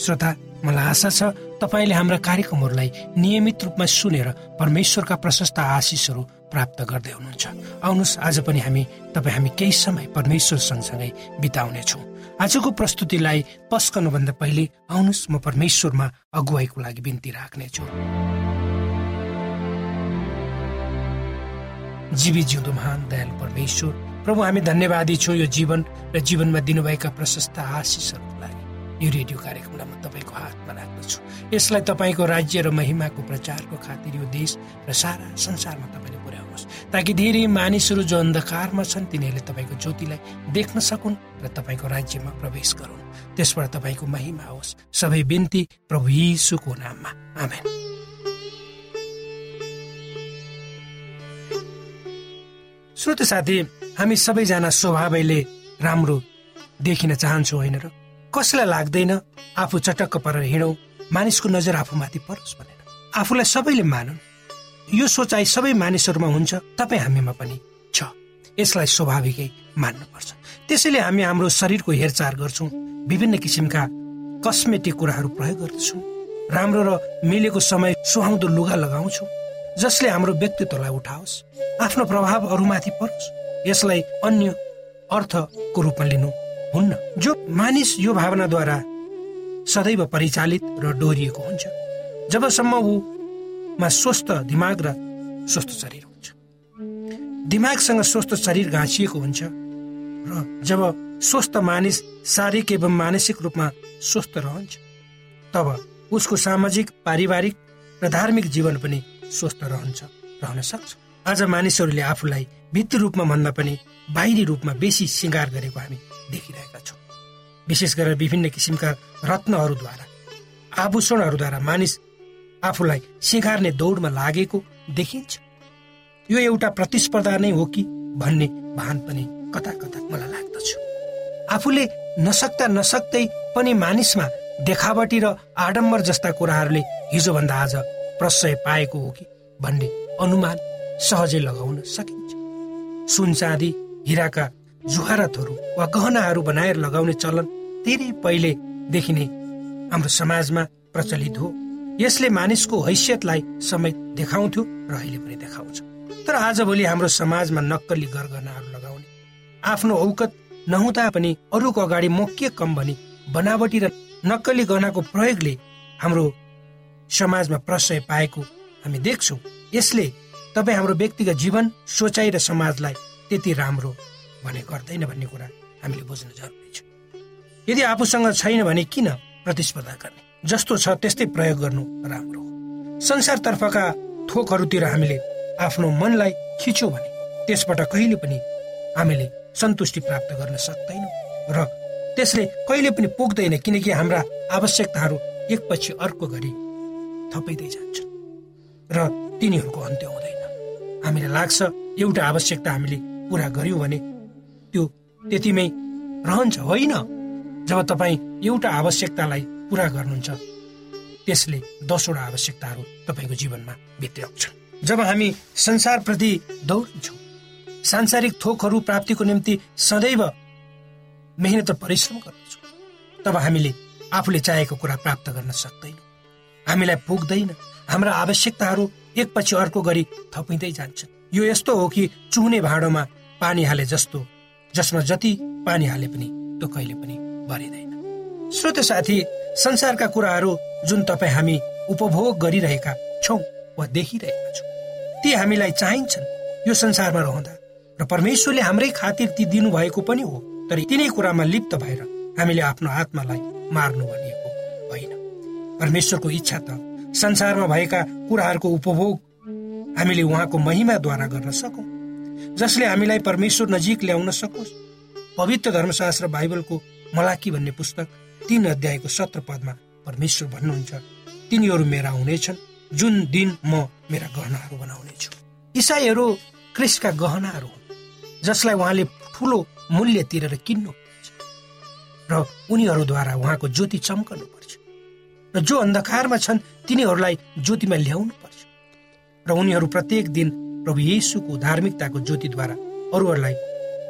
श्रोता मलाई आशा छ तपाईँले हाम्रा कार्यक्रमहरूलाई नियमित रूपमा सुनेर परमेश्वरका प्रशस्त आशिषहरू प्राप्त गर्दै हुनुहुन्छ। आउनुहोस् आज पनि हामी तपाईँ हामी केही समय परमेश्वर सँगसँगै बिताउनेछौँ। आजको प्रस्तुतिलाई पस्कनुभन्दा पहिले आउनुहोस् म परमेश्वरमा अगुवाईको लागि बिन्ती राख्नेछु। जीवी जिउँदो महान दयालु परमेश्वर प्रभु हामी धन्यवादी छौँ यो जीवन र जीवनमा दिनुभएका प्रशस्त आशिषहरूको लागि यो रेडियो कार्यक्रमलाई म तपाईँको हातमा राख्दछु। यसलाई तपाईँको राज्य र महिमाको प्रचारको खातिर यो देश र सारा संसारमा तपाईँले पुर्याउनुहोस्। ताकि धेरै मानिसहरू जो अन्धकारमा छन् तिनीहरूले तपाईँको ज्योतिलाई देख्न सकुन् र तपाईँको राज्यमा प्रवेश गरून्। त्यसबाट तपाईँको महिमा होस्। सबै बिन्ती प्रभु यीशुको नाममा। आमेन। श्रोत साथी हामी सबैजना स्वभावैले राम्रो देखिन चाहन्छौँ होइन र? कसैलाई लाग्दैन आफू चटक्क परेर हिँडौँ मानिसको नजर आफूमाथि परोस् भनेर। आफूलाई सबैले मानुन्। यो सोचाइ सबै मानिसहरूमा हुन्छ तपाईँ हामीमा पनि छ। यसलाई स्वाभाविकै मान्नुपर्छ। त्यसैले हामी हाम्रो शरीरको हेरचाह गर्छौँ विभिन्न किसिमका कस्मेटिक कुराहरू प्रयोग गर्दछौँ राम्रो र मिलेको समय सुहाउँदो लुगा लगाउँछौँ जसले हाम्रो व्यक्तित्वलाई उठाओस् आफ्नो प्रभाव अरूमाथि परोस् यसलाई अन्य अर्थको रूपमा लिनु हुन्न। जो मानिस यो भावनाद्वारा सदैव परिचालित र डोरिएको हुन्छ। जबसम्म ऊमा स्वस्थ दिमाग र स्वस्थ शरीर हुन्छ। दिमागसँग स्वस्थ शरीर घाँसिएको हुन्छ र जब स्वस्थ मानिस शारीरिक एवं मानसिक रूपमा स्वस्थ रहन्छ तब उसको सामाजिक पारिवारिक र धार्मिक जीवन पनि स्वस्थ रहन्छ रहन सक्छ। आज मानिसहरूले आफूलाई भित्री रूपमा भन्दा पनि बाहिरी रूपमा बेसी सिँगार गरेको हामी देखिरहेका छौँ। विशेष गरेर विभिन्न किसिमका रत्नहरूद्वारा आभूषणहरूद्वारा मानिस आफूलाई सिँगार्ने दौडमा लागेको देखिन्छ। यो एउटा प्रतिस्पर्धा नै हो कि भन्ने भान पनि कता कता मलाई लाग्दछ। आफूले नसक्दा नसक्दै पनि मानिसमा देखावटी र आडम्बर जस्ता कुराहरूले हिजोभन्दा आज प्रशय पाएको हो कि भन्ने अनुमान सहजै लगाउन सकिन्छ। सुन चाँदी हिराका जुहारतहरू वा गहनाहरू बनाएर लगाउने चलन धेरै पहिलेदेखि नै हाम्रो समाजमा प्रचलित हो। यसले मानिसको हैसियतलाई समेत देखाउँथ्यो र अहिले पनि देखाउँछ। तर आजभोलि हाम्रो समाजमा नक्कली गरगहनाहरू लगाउने आफ्नो औकत नहुँदा पनि अरूको अगाडि मोकिए कम भनी बनावटी र नक्कली गहनाको प्रयोगले हाम्रो समाजमा प्रशय पाएको हामी देख्छौँ। यसले तपाईँ हाम्रो व्यक्तिगत जीवन सोचाइ र समाजलाई त्यति राम्रो भने गर्दैन भन्ने कुरा हामीले बुझ्नु जरुरी छ। यदि आफूसँग छैन भने किन प्रतिस्पर्धा गर्ने? जस्तो छ त्यस्तै प्रयोग गर्नु राम्रो हो। संसारतर्फका थोकहरूतिर हामीले आफ्नो मनलाई खिच्यौँ भने त्यसबाट कहिले पनि हामीले सन्तुष्टि प्राप्त गर्न सक्दैनौँ र त्यसले कहिले पनि पुग्दैन किनकि हाम्रा आवश्यकताहरू एकपछि अर्को गरी थपिँदै जान्छन् र तिनीहरूको अन्त्य हुँदैन। हामीलाई लाग्छ एउटा आवश्यकता हामीले पुरा गर्यौँ भने त्यो त्यतिमै रहन्छ होइन? जब तपाईँ एउटा आवश्यकतालाई पुरा गर्नुहुन्छ त्यसले दसवटा आवश्यकताहरू तपाईँको जीवनमा भित्राउँछन् जब हामी संसारप्रति दौडिन्छौँ सांसारिक थोकहरू प्राप्तिको निम्ति सदैव मेहनत र परिश्रम गर्दछौँ तब हामीले आफूले चाहेको कुरा प्राप्त गर्न सक्दैनौँ। हामीलाई पुग्दैन हाम्रा आवश्यकताहरू एकपछि अर्को गरी थपिँदै जान्छन्। यो यस्तो हो कि चुहुने भाँडोमा पानी हाले जस्तो जसमा जति पानी हाले पनि त्यो कहिले पनि भरिँदैन। श्रोत साथी संसारका कुराहरू जुन तपाईँ हामी उपभोग गरिरहेका छौँ वा देखिरहेका छौँ ती हामीलाई चाहिन्छन्। यो संसारमा रहँदा र परमेश्वरले हाम्रै खातिर ती दिनुभएको पनि हो तर तिनै कुरामा लिप्त भएर हामीले आफ्नो आत्मालाई मार्नु भनिएको होइन। परमेश्वरको इच्छा त संसारमा भएका कुराहरूको उपभोग हामीले उहाँको महिमाद्वारा गर्न सकौँ। जसले हामीलाई परमेश्वर नजिक ल्याउन सकोस्। पवित्र धर्मशास्त्र बाइबलको मलाकी भन्ने पुस्तक तीन अध्यायको सत्र पदमा परमेश्वर भन्नुहुन्छ तिनीहरू मेरा हुनेछन् जुन दिन म मेरा गहनाहरू बनाउनेछु। इसाईहरू क्रिस्टका गहनाहरू हुन् जसलाई उहाँले ठुलो मूल्य तिरेर किन्नु र उनीहरूद्वारा उहाँको ज्योति चम्कनु पर्छ र जो अन्धकारमा छन् तिनीहरूलाई ज्योतिमा ल्याउनु पर्छ र उनीहरू प्रत्येक दिन प्रभु येसुको धार्मिकताको ज्योतिद्वारा अरूहरूलाई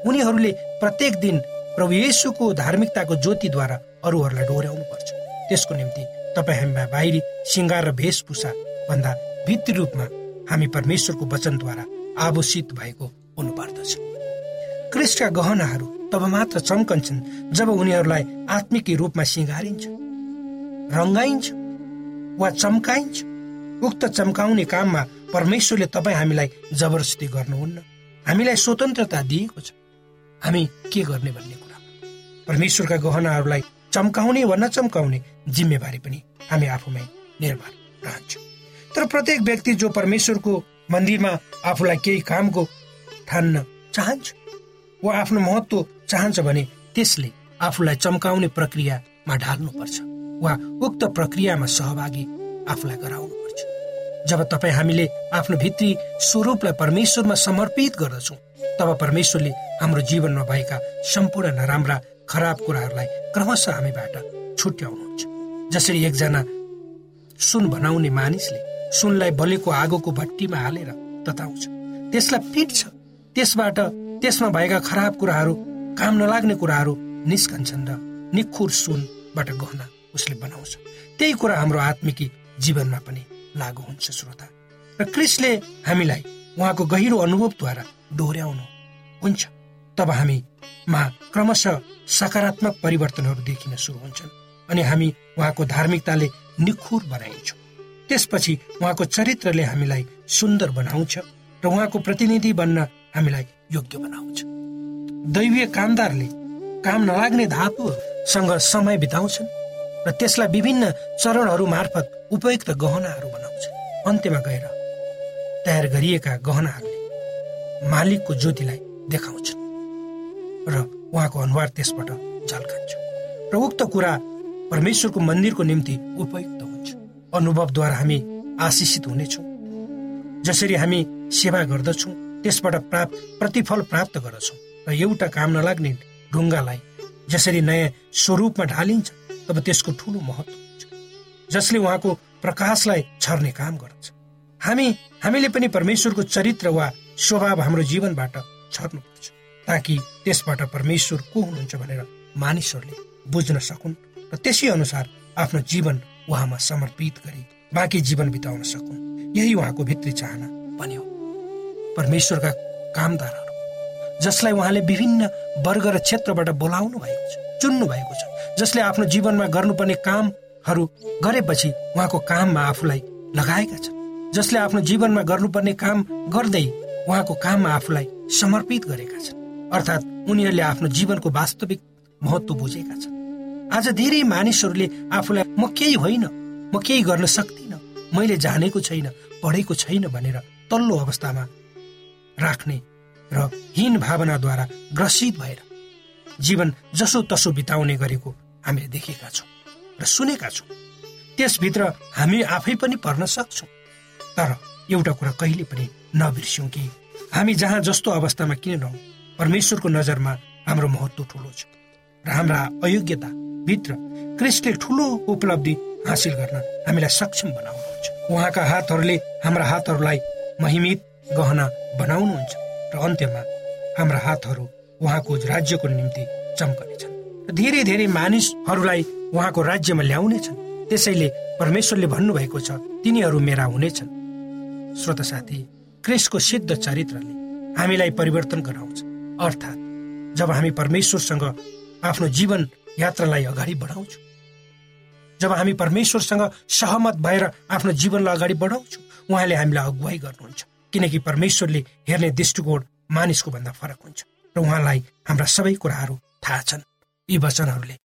उनीहरूले प्रत्येक दिन प्रभु येसुको धार्मिकताको ज्योतिद्वारा अरूहरूलाई डोर्याउनु पर्छ त्यसको निम्ति तपाईँ हामीमा बाहिरी सिङ्गार र वेशभूषा भन्दा भित्री रूपमा हामी परमेश्वरको वचनद्वारा आभूषित भएको हुनुपर्दछ। क्रिस्टका गहनाहरू तब मात्र चम्कन्छन् जब उनीहरूलाई आत्मिक रूपमा सिँगारिन्छ रङ्गाइन्छ वा चम्काइन्छ। उक्त चम्काउने काममा परमेश्वरले तपाईँ हामीलाई जबरजस्ती गर्नुहुन्न। हामीलाई स्वतन्त्रता दिएको छ। हामी के गर्ने भन्ने कुरा? परमेश्वरका गहनाहरूलाई चम्काउने वा नचम्काउने जिम्मेवारी पनि हामी आफूमै निर्भर रहन्छ। तर प्रत्येक व्यक्ति जो परमेश्वरको मन्दिरमा आफूलाई केही कामको ठान्न चाहन्छ वा आफ्नो महत्व चाहन्छ भने त्यसले आफूलाई चम्काउने प्रक्रियामा ढाल्नुपर्छ वा उक्त प्रक्रियामा सहभागी आफूलाई गराउनु। जब तपाईँ हामीले आफ्नो भित्री स्वरूपलाई परमेश्वरमा समर्पित गर्दछौँ तब परमेश्वरले हाम्रो जीवनमा भएका सम्पूर्ण नराम्रा खराब कुराहरूलाई क्रमशः हामीबाट छुट्याउनुहुन्छ। जसरी एकजना सुन बनाउने मानिसले सुनलाई बलेको आगोको भट्टीमा हालेर तताउँछ। त्यसलाई पिट्छ त्यसबाट त्यसमा भएका खराब कुराहरू काम नलाग्ने कुराहरू निस्कन्छन् र निखुर सुनबाट गहना उसले बनाउँछ। त्यही कुरा हाम्रो आत्मिकी जीवनमा पनि लागु हुन्छ श्रोता। र क्रिसले हामीलाई उहाँको गहिरो अनुभवद्वारा डोर्याउनु हुन्छ। तब हामीमा क्रमशः सकारात्मक परिवर्तनहरू देखिन सुरु हुन्छन् अनि हामी उहाँको धार्मिकताले निखुर बनाइन्छौँ। त्यसपछि उहाँको चरित्रले हामीलाई सुन्दर बनाउँछ र उहाँको प्रतिनिधि बन्न हामीलाई योग्य बनाउँछ। दैवीय कामदारले काम नलाग्ने धातुसँग समय बिताउँछन् र त्यसलाई विभिन्न चरणहरू मार्फत उपयुक्त गहनाहरू बनाउँछ। अन्त्यमा गएर तयार गरिएका गहनाहरूले मालिकको ज्योतिलाई देखाउँछन् र उहाँको अनुहार त्यसबाट झल्कन्छ। र उक्त कुरा परमेश्वरको मन्दिरको निम्ति उपयुक्त हुन्छ। अनुभवद्वारा हामी आशिषित हुनेछौँ। जसरी हामी सेवा गर्दछौँ त्यसबाट प्राप्त प्रतिफल प्राप्त गर्दछौँ र एउटा काम नलाग्ने ढुङ्गालाई जसरी नयाँ स्वरूपमा ढालिन्छ तब त्यसको ठुलो हुन्छ जसले उहाँको प्रकाशलाई छर्ने काम गर्छ हामी हामीले पनि परमेश्वरको चरित्र वा स्वभाव हाम्रो जीवनबाट छर्नुपर्छ ताकि त्यसबाट परमेश्वर को हुनुहुन्छ भनेर मानिसहरूले बुझ्न सकुन् र त्यसै अनुसार आफ्नो जीवन उहाँमा समर्पित गरी बाँकी जीवन बिताउन सकुन्। यही उहाँको भित्री चाहना पनि हो परमेश्वरका कामदारहरू जसलाई उहाँले विभिन्न वर्ग र क्षेत्रबाट बोलाउनु भएको छ चुन्नु भएको छ जसले आफ्नो जीवनमा गर्नुपर्ने कामहरू गरेपछि उहाँको काममा आफूलाई लगाएका छन्। जसले आफ्नो जीवनमा गर्नुपर्ने काम गर्दै उहाँको काममा आफूलाई समर्पित गरेका छन्। अर्थात् उनीहरूले आफ्नो जीवनको वास्तविक महत्व बुझेका छन्। आज धेरै मानिसहरूले आफूलाई म केही होइन म केही गर्न सक्दिनँ मैले जानेको छैन पढेको छैन भनेर तल्लो अवस्थामा राख्ने र हीन भावनाद्वारा ग्रसित भएर जीवन जसो तसो बिताउने गरेको हामीले देखेका छौँ। र सुनेका छौँ। त्यसभित्र हामी आफै पनि पर्न सक्छौँ। तर एउटा कुरा कहिले पनि नबिर्स्यौँ कि हामी जहाँ जस्तो अवस्थामा किन रहौँ परमेश्वरको नजरमा हाम्रो महत्व ठुलो छ र हाम्रा अयोग्यता भित्र क्रिस्टले ठुलो उपलब्धि हासिल गर्न हामीलाई सक्षम बनाउनुहुन्छ। उहाँका हातहरूले हाम्रा हातहरूलाई महिमित गहना बनाउनुहुन्छ र अन्त्यमा हाम्रा हातहरू उहाँको राज्यको निम्ति चम्कनेछन्। धेरै धेरै मानिसहरूलाई उहाँको राज्यमा ल्याउनेछन्। त्यसैले परमेश्वरले भन्नुभएको छ तिनीहरू मेरा हुनेछन्। श्रोत साथी क्रिसको सिद्ध चरित्रले हामीलाई परिवर्तन गराउँछ। अर्थात् जब हामी परमेश्वरसँग आफ्नो जीवन यात्रालाई अगाडि बढाउँछौँ जब हामी परमेश्वरसँग सहमत भएर आफ्नो जीवनलाई अगाडि बढाउँछौँ उहाँले हामीलाई अगुवाई गर्नुहुन्छ। किनकि परमेश्वरले हेर्ने दृष्टिकोण मानिसको भन्दा फरक हुन्छ र उहाँलाई हाम्रा सबै कुराहरू थाहा छन्। यी वचनहरूले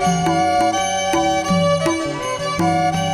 Thank you.